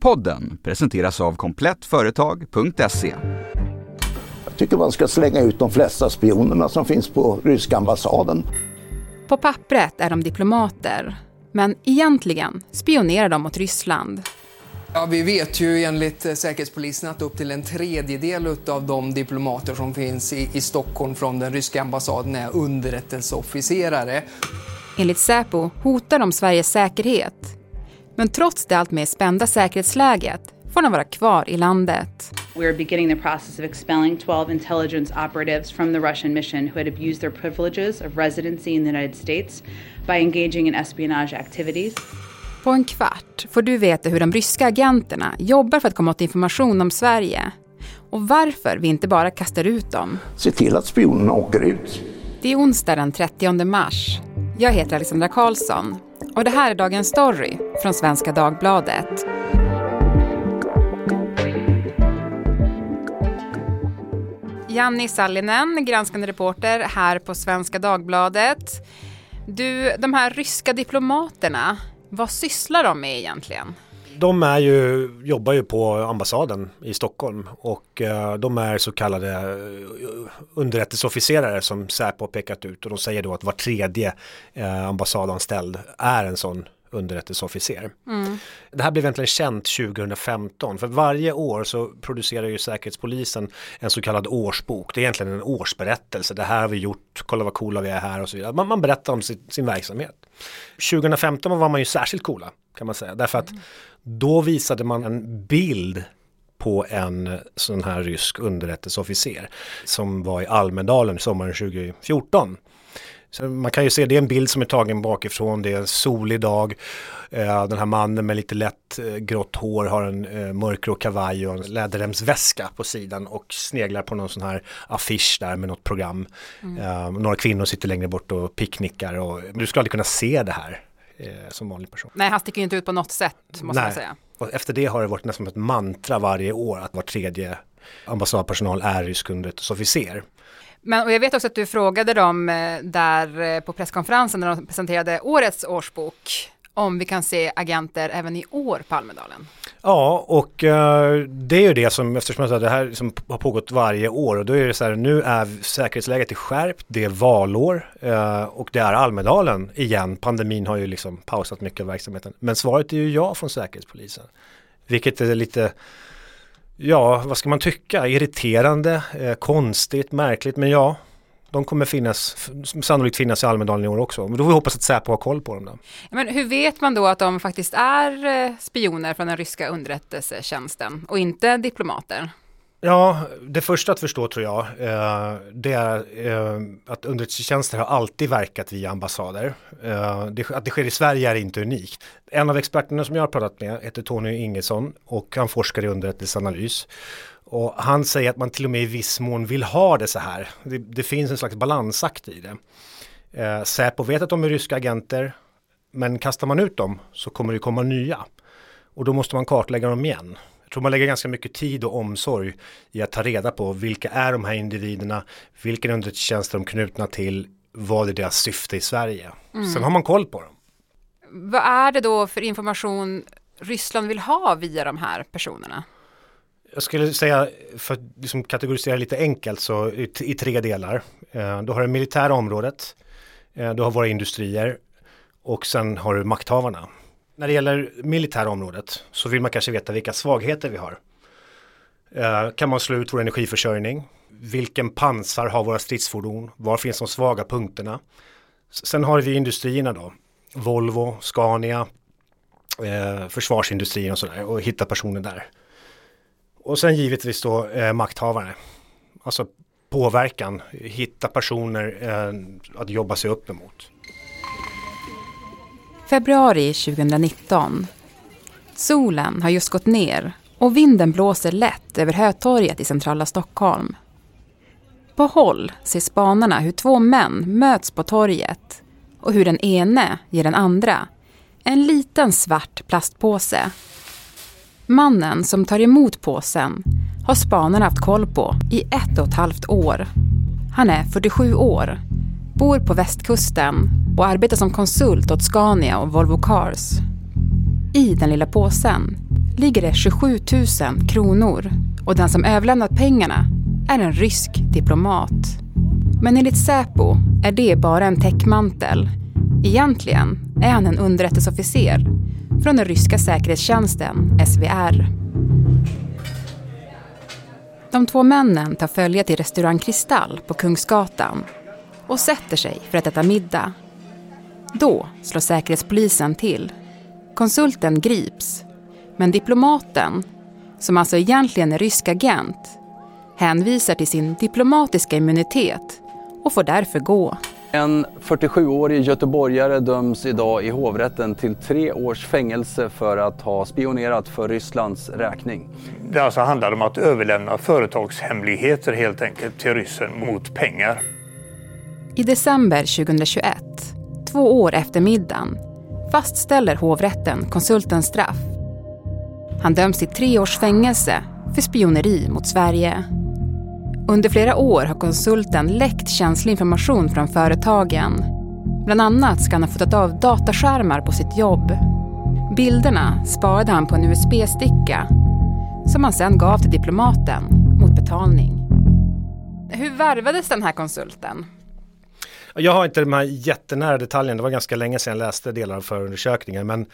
Podden presenteras av komplettföretag.se. Jag tycker man ska slänga ut de flesta spionerna som finns på ryska ambassaden. På pappret är de diplomater, men egentligen spionerar de mot Ryssland. Ja, vi vet ju enligt eh, Säkerhetspolisen att upp till en tredjedel av de diplomater som finns i, i Stockholm från den ryska ambassaden är underrättelseofficerare. Enligt Säpo hotar de Sveriges säkerhet. Men trots det allt mer spända säkerhetsläget får de vara kvar i landet. We're beginning the process of expelling 12 intelligence operatives from the Russian mission who had abused their privileges of residency in the United States by engaging in espionage activities. På en kvart får du veta hur de ryska agenterna jobbar för att komma åt information om Sverige och varför vi inte bara kastar ut dem. Se till att spionerna åker ut. Det är onsdag den 30 mars. Jag heter Alexandra Karlsson och det här är Dagens Story från Svenska Dagbladet. Janni Sallinen, granskande reporter här på Svenska Dagbladet. Du, de här ryska diplomaterna, vad sysslar de med egentligen? De är ju, jobbar ju på ambassaden i Stockholm och eh, de är så kallade eh, underrättelseofficerare som Säpo har pekat ut och de säger då att var tredje eh, ambassadanställd är en sån underrättelseofficer. Mm. Det här blev egentligen känt 2015 för varje år så producerar ju Säkerhetspolisen en så kallad årsbok. Det är egentligen en årsberättelse. Det här har vi gjort, kolla vad coola vi är här och så vidare. Man, man berättar om sin, sin, verksamhet. 2015 var man ju särskilt coola kan man säga därför att mm. då visade man en bild på en sån här rysk underrättelseofficer som var i Almedalen sommaren 2014. Så man kan ju se, det är en bild som är tagen bakifrån, det är en solig dag. Eh, den här mannen med lite lätt eh, grått hår har en eh, mörkgrå kavaj och en läderremsväska på sidan och sneglar på någon sån här affisch där med något program. Mm. några kvinnor sitter längre bort och picknickar och du skulle aldrig kunna se det här som vanlig person. Nej, han sticker inte ut på något sätt måste Nej. man säga. Och efter det har det varit nästan ett mantra varje år att var tredje ambassadpersonal är rysk underrättelseofficer. Men och jag vet också att du frågade dem eh, där eh, på presskonferensen när de presenterade årets årsbok om vi kan se agenter även i år på Almedalen. Ja, och uh, det är ju det som, eftersom det här som har pågått varje år och då är det så här, nu är säkerhetsläget skärpt, det är valår uh, och det är Almedalen igen. Pandemin har ju liksom pausat mycket av verksamheten. Men svaret är ju ja från Säkerhetspolisen. Vilket är lite ja, vad ska man tycka, irriterande, eh, konstigt, märkligt, men ja, de kommer finnas, sannolikt finnas i Almedalen i år också. Men då får vi hoppas att Säpo har koll på dem. Då. Men hur vet man då att de faktiskt är eh, spioner från den ryska underrättelsetjänsten och inte diplomater? Ja, det första att förstå tror jag, eh, det är eh, att underrättelsetjänster har alltid verkat via ambassader. Eh, det, att det sker i Sverige är inte unikt. En av experterna som jag har pratat med heter Tony Ingesson och han forskar i underrättelseanalys. Och han säger att man till och med i viss mån vill ha det så här. Det, det finns en slags balansakt i det. Eh, Säpo vet att de är ryska agenter, men kastar man ut dem så kommer det komma nya. Och då måste man kartlägga dem igen. Jag tror man lägger ganska mycket tid och omsorg i att ta reda på vilka är de här individerna, vilken underrättelsetjänst är de knutna till, vad är deras syfte i Sverige. Mm. Sen har man koll på dem. Vad är det då för information Ryssland vill ha via de här personerna? Jag skulle säga, för att liksom kategorisera lite enkelt, så i, i tre delar. Eh, du har det militära området, eh, du har våra industrier och sen har du makthavarna. När det gäller militära området så vill man kanske veta vilka svagheter vi har. Eh, kan man slå ut vår energiförsörjning? Vilken pansar har våra stridsfordon? Var finns de svaga punkterna? Sen har vi industrierna då. Volvo, Scania, eh, försvarsindustrin och sådär och hitta personer där. Och sen givetvis då eh, makthavare. Alltså påverkan, hitta personer eh, att jobba sig upp emot. Februari 2019. Solen har just gått ner och vinden blåser lätt över Hötorget i centrala Stockholm. På håll ser spanarna hur två män möts på torget och hur den ene ger den andra en liten svart plastpåse. Mannen som tar emot påsen har spanarna haft koll på i ett och ett halvt år. Han är 47 år, bor på västkusten och arbetar som konsult åt Scania och Volvo Cars. I den lilla påsen ligger det 27 000 kronor och den som överlämnat pengarna är en rysk diplomat. Men enligt Säpo är det bara en täckmantel. Egentligen är han en underrättelseofficer från den ryska säkerhetstjänsten SVR. De två männen tar följe till restaurang Kristall på Kungsgatan och sätter sig för att äta middag. Då slår Säkerhetspolisen till. Konsulten grips, men diplomaten, som alltså egentligen är rysk agent, hänvisar till sin diplomatiska immunitet och får därför gå. En 47-årig göteborgare döms idag i hovrätten till tre års fängelse för att ha spionerat för Rysslands räkning. Det alltså handlar om att överlämna företagshemligheter helt enkelt till ryssen mot pengar. I december 2021, två år efter middagen, fastställer hovrätten konsultens straff. Han döms till tre års fängelse för spioneri mot Sverige. Under flera år har konsulten läckt känslig information från företagen. Bland annat ska han ha fotat av dataskärmar på sitt jobb. Bilderna sparade han på en USB-sticka som han sen gav till diplomaten mot betalning. Hur värvades den här konsulten? Jag har inte de här jättenära detaljerna, det var ganska länge sedan jag läste delar av förundersökningen. Men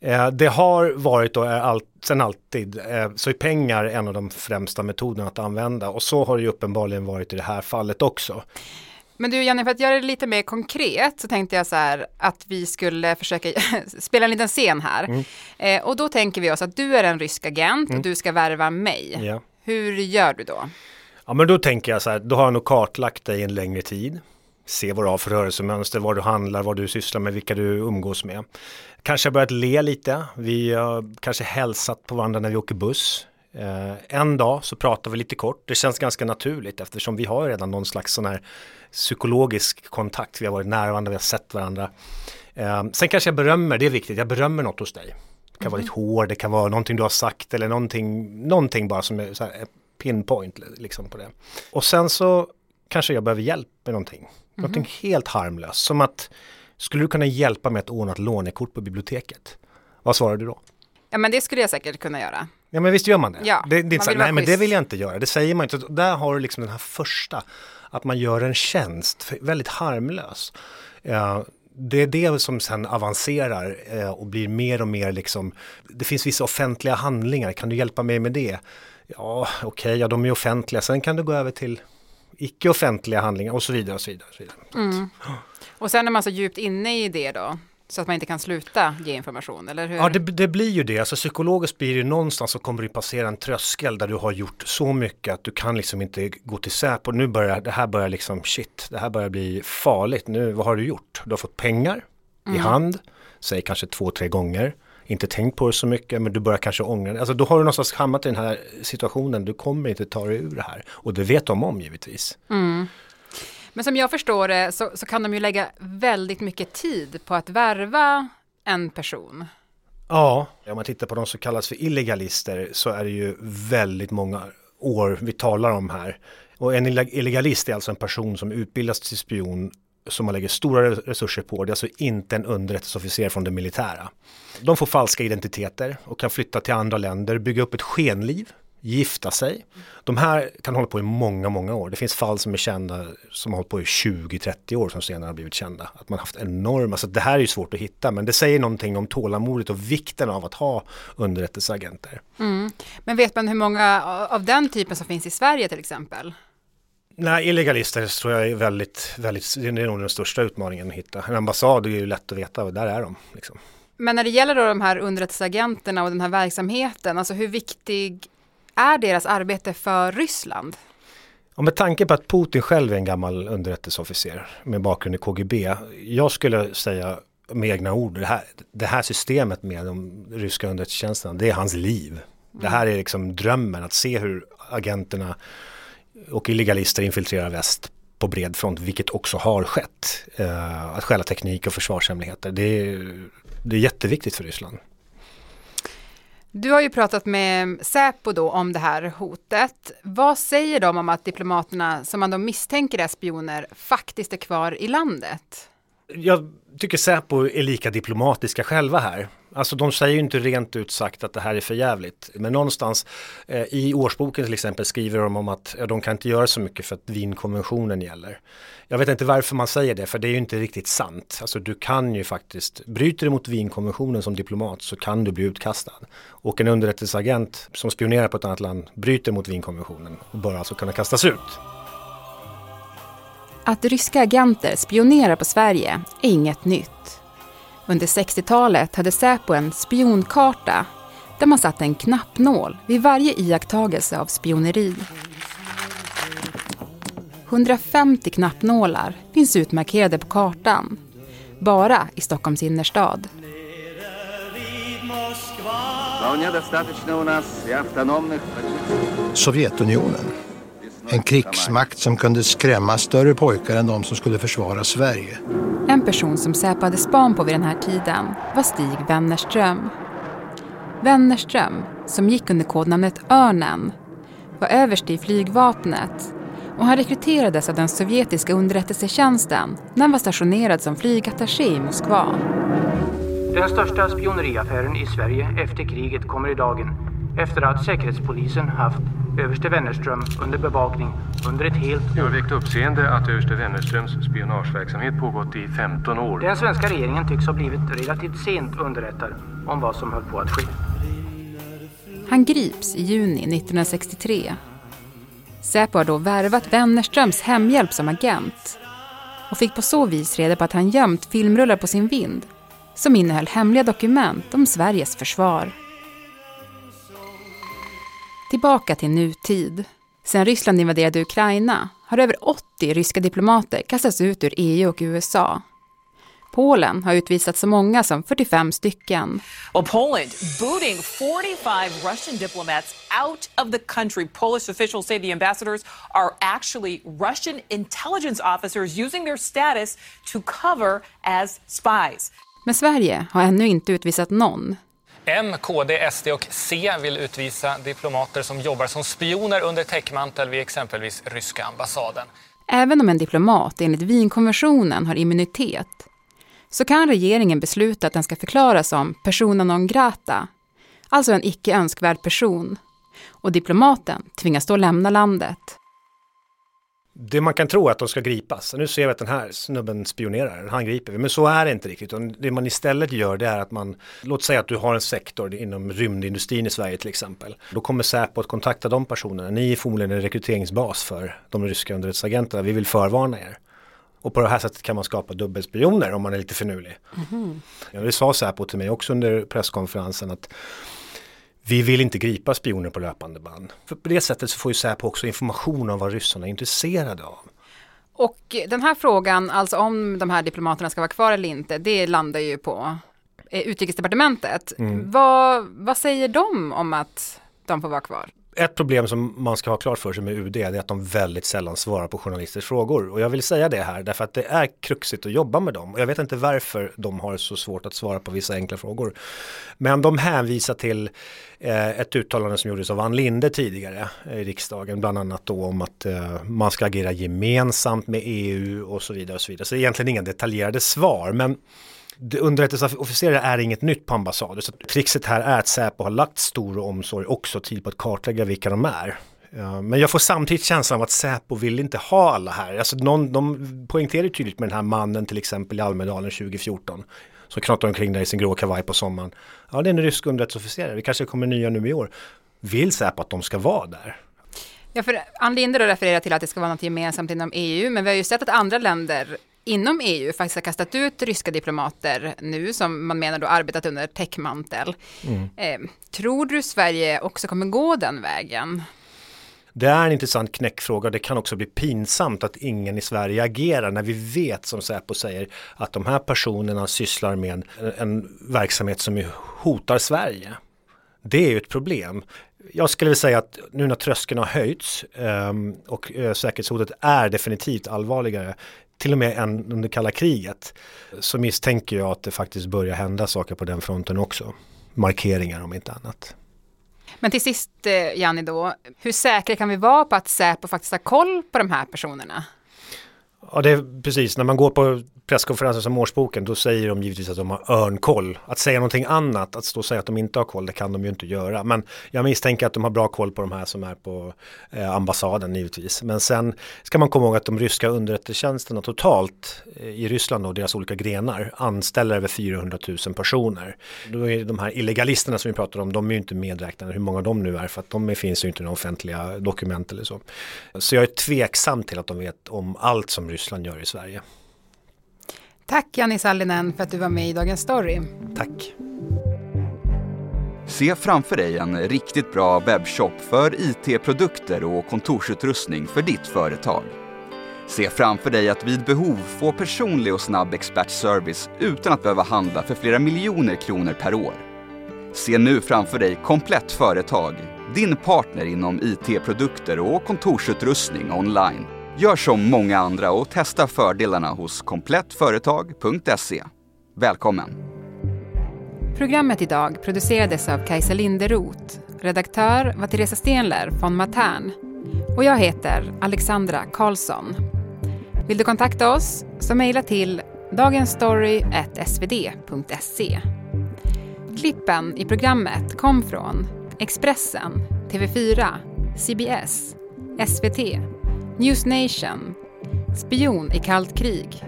eh, det har varit och är all, sen alltid, eh, så är pengar en av de främsta metoderna att använda. Och så har det ju uppenbarligen varit i det här fallet också. Men du Jenny, för att göra det lite mer konkret så tänkte jag så här att vi skulle försöka spela en liten scen här. Mm. Eh, och då tänker vi oss att du är en rysk agent mm. och du ska värva mig. Ja. Hur gör du då? Ja men då tänker jag så här, då har jag nog kartlagt dig en längre tid se vad du har för rörelsemönster, var du handlar, vad du sysslar med, vilka du umgås med. Kanske har börjat le lite, vi har kanske hälsat på varandra när vi åker buss. Eh, en dag så pratar vi lite kort, det känns ganska naturligt eftersom vi har redan någon slags sån här psykologisk kontakt, vi har varit nära varandra, vi har sett varandra. Eh, sen kanske jag berömmer, det är viktigt, jag berömmer något hos dig. Det kan mm. vara ditt hår, det kan vara någonting du har sagt eller någonting, någonting bara som är så här pinpoint liksom på det. Och sen så kanske jag behöver hjälp med någonting. Mm. Någonting helt harmlöst. Som att, skulle du kunna hjälpa mig att ordna ett lånekort på biblioteket? Vad svarar du då? Ja men det skulle jag säkert kunna göra. Ja men visst gör man det? Ja, det, det är så, nej men det vill jag inte göra, det säger man inte. Där har du liksom den här första, att man gör en tjänst, väldigt harmlös. Ja, det är det som sen avancerar eh, och blir mer och mer liksom, det finns vissa offentliga handlingar, kan du hjälpa mig med det? Ja, okej, okay, ja de är offentliga, sen kan du gå över till icke offentliga handlingar och så vidare. Och så vidare, och så vidare. Mm. Och sen är man så djupt inne i det då? Så att man inte kan sluta ge information, eller hur? Ja, det, det blir ju det. Alltså psykologiskt blir det någonstans så kommer du passera en tröskel där du har gjort så mycket att du kan liksom inte gå till Säpo. Nu börjar det här börjar liksom, shit, det här börjar bli farligt. Nu, vad har du gjort? Du har fått pengar mm. i hand, säg kanske två, tre gånger inte tänkt på det så mycket men du börjar kanske ångra det. Alltså då har du någonstans hamnat i den här situationen, du kommer inte ta dig ur det här. Och det vet de om givetvis. Mm. Men som jag förstår det så, så, kan de ju lägga väldigt mycket tid på att värva en person. Ja, om man tittar på de som kallas för illegalister så är det ju väldigt många år vi talar om här. Och en illegalist är alltså en person som utbildas till spion som man lägger stora resurser på. Det är alltså inte en underrättelseofficer från det militära. De får falska identiteter och kan flytta till andra länder, bygga upp ett skenliv, gifta sig. De här kan hålla på i många, många år. Det finns fall som är kända som har hållit på i 20-30 år som senare har blivit kända. Att man haft enorma, så det här är ju svårt att hitta men det säger någonting om tålamodet och vikten av att ha underrättelseagenter. Mm. Men vet man hur många av den typen som finns i Sverige till exempel? Nej, illegalister tror jag är väldigt, väldigt, det är nog den största utmaningen att hitta. En ambassad är ju lätt att veta, där är de. Liksom. Men när det gäller då de här underrättelseagenterna och den här verksamheten, alltså hur viktig är deras arbete för Ryssland? Och med tanke på att Putin själv är en gammal underrättelseofficer med bakgrund i KGB. Jag skulle säga med egna ord, det här, det här systemet med de ryska underrättelsetjänsterna, det är hans liv. Det här är liksom drömmen, att se hur agenterna och illegalister infiltrerar väst på bred front, vilket också har skett. Eh, att stjäla teknik och försvarshemligheter, det är, det är jätteviktigt för Ryssland. Du har ju pratat med Säpo då om det här hotet. Vad säger de om att diplomaterna som man då misstänker är spioner faktiskt är kvar i landet? Jag tycker Säpo är lika diplomatiska själva här. Alltså de säger ju inte rent ut sagt att det här är för jävligt. Men någonstans eh, i årsboken till exempel skriver de om att ja, de kan inte göra så mycket för att Wienkonventionen gäller. Jag vet inte varför man säger det, för det är ju inte riktigt sant. Alltså du kan ju faktiskt, bryter du mot Wienkonventionen som diplomat så kan du bli utkastad. Och en underrättelseagent som spionerar på ett annat land bryter mot Wienkonventionen och bör alltså kunna kastas ut. Att ryska agenter spionerar på Sverige är inget nytt. Under 60-talet hade Säpo en spionkarta där man satte en knappnål vid varje iakttagelse av spioneri. 150 knappnålar finns utmarkerade på kartan, bara i Stockholms innerstad. Sovjetunionen. En krigsmakt som kunde skrämma större pojkar än de som skulle försvara Sverige. En person som Säpo hade span på vid den här tiden var Stig Wennerström. Wennerström, som gick under kodnamnet Örnen, var överste i flygvapnet och han rekryterades av den sovjetiska underrättelsetjänsten när han var stationerad som flygattaché i Moskva. Den största spioneriaffären i Sverige efter kriget kommer i dagen efter att Säkerhetspolisen haft överste Wennerström under bevakning under ett helt år. Det har väckt uppseende att överste Wennerströms spionageverksamhet pågått i 15 år. Den svenska regeringen tycks ha blivit relativt sent underrättad om vad som höll på att ske. Han grips i juni 1963. Säpo har då värvat Wennerströms hemhjälp som agent och fick på så vis reda på att han gömt filmrullar på sin vind som innehöll hemliga dokument om Sveriges försvar. Tillbaka till nutid. Sedan Ryssland invaderade Ukraina har över 80 ryska diplomater kastats ut ur EU och USA. Polen har utvisat så många som 45 stycken. Well, Poland booting 45 Russian diplomats out of the country. Polish officials say the ambassadors are actually Russian intelligence officers using their status to cover as spies. Men Sverige har ännu inte utvisat någon. M, KD, SD och C vill utvisa diplomater som jobbar som spioner under täckmantel vid exempelvis ryska ambassaden. Även om en diplomat enligt Wienkonventionen har immunitet så kan regeringen besluta att den ska förklaras som persona non grata, alltså en icke önskvärd person. Och diplomaten tvingas då lämna landet. Det man kan tro är att de ska gripas. Nu ser vi att den här snubben spionerar, han griper vi. Men så är det inte riktigt. Det man istället gör det är att man, låt säga att du har en sektor inom rymdindustrin i Sverige till exempel. Då kommer Säpo att kontakta de personerna. Ni är förmodligen en rekryteringsbas för de ryska underrättelseagenterna. Vi vill förvarna er. Och på det här sättet kan man skapa dubbelspioner om man är lite finurlig. Mm. Ja, det sa Säpo till mig också under presskonferensen att vi vill inte gripa spioner på löpande band. För på det sättet så får ju Säpo också information om vad ryssarna är intresserade av. Och den här frågan, alltså om de här diplomaterna ska vara kvar eller inte, det landar ju på eh, utrikesdepartementet. Mm. Vad, vad säger de om att de får vara kvar? Ett problem som man ska ha klart för sig med UD är att de väldigt sällan svarar på journalisters frågor. Och jag vill säga det här därför att det är kruxigt att jobba med dem. Och jag vet inte varför de har så svårt att svara på vissa enkla frågor. Men de hänvisar till eh, ett uttalande som gjordes av Ann Linde tidigare eh, i riksdagen. Bland annat då om att eh, man ska agera gemensamt med EU och så vidare. Och så vidare. Så det är egentligen inga detaljerade svar. Men underrättelseofficerare är inget nytt på ambassader. Så trixet här är att Säpo har lagt stor omsorg också tid på att kartlägga vilka de är. Men jag får samtidigt känslan av att Säpo vill inte ha alla här. Alltså någon, de poängterar tydligt med den här mannen till exempel i Almedalen 2014. Som knatar omkring där i sin grå kavaj på sommaren. Ja, det är en rysk underrättelseofficerare. Det kanske kommer nya nu i år. Vill Säpo att de ska vara där? Ja, för Ann Linde refererar till att det ska vara något gemensamt inom EU, men vi har ju sett att andra länder inom EU faktiskt har kastat ut ryska diplomater nu som man menar då arbetat under täckmantel. Mm. Eh, tror du Sverige också kommer gå den vägen? Det är en intressant knäckfråga och det kan också bli pinsamt att ingen i Sverige agerar när vi vet som Säpo säger att de här personerna sysslar med en verksamhet som hotar Sverige. Det är ju ett problem. Jag skulle vilja säga att nu när tröskeln har höjts um, och uh, säkerhetshotet är definitivt allvarligare till och med än under kalla kriget så misstänker jag att det faktiskt börjar hända saker på den fronten också. Markeringar om inte annat. Men till sist eh, Janni då, hur säkra kan vi vara på att Säpo faktiskt har koll på de här personerna? Ja, det är precis. När man går på presskonferenser som Årsboken, då säger de givetvis att de har örnkoll. Att säga någonting annat, att stå och säga att de inte har koll, det kan de ju inte göra. Men jag misstänker att de har bra koll på de här som är på eh, ambassaden givetvis. Men sen ska man komma ihåg att de ryska underrättelsetjänsterna totalt eh, i Ryssland och deras olika grenar anställer över 400 000 personer. Då är de här illegalisterna som vi pratar om, de är ju inte medräknade hur många de nu är för att de finns ju inte i några offentliga dokument eller så. Så jag är tveksam till att de vet om allt som Ryssland gör i Sverige. Tack Janni Sallinen för att du var med i Dagens Story. Tack. Se framför dig en riktigt bra webbshop för IT-produkter och kontorsutrustning för ditt företag. Se framför dig att vid behov få personlig och snabb expertservice utan att behöva handla för flera miljoner kronor per år. Se nu framför dig Komplett Företag, din partner inom IT-produkter och kontorsutrustning online Gör som många andra och testa fördelarna hos komplettföretag.se. Välkommen! Programmet idag producerades av Kajsa Linderoth. Redaktör var Teresa Stenler von Matern. Och jag heter Alexandra Karlsson. Vill du kontakta oss så mejla till dagensstory.svd.se. Klippen i programmet kom från Expressen, TV4, CBS, SVT News Nation, Spion i kallt krig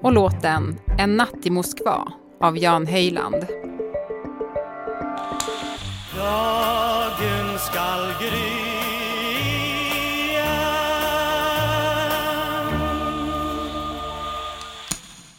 och låten En natt i Moskva av Jan Höjland. Dagen skall gry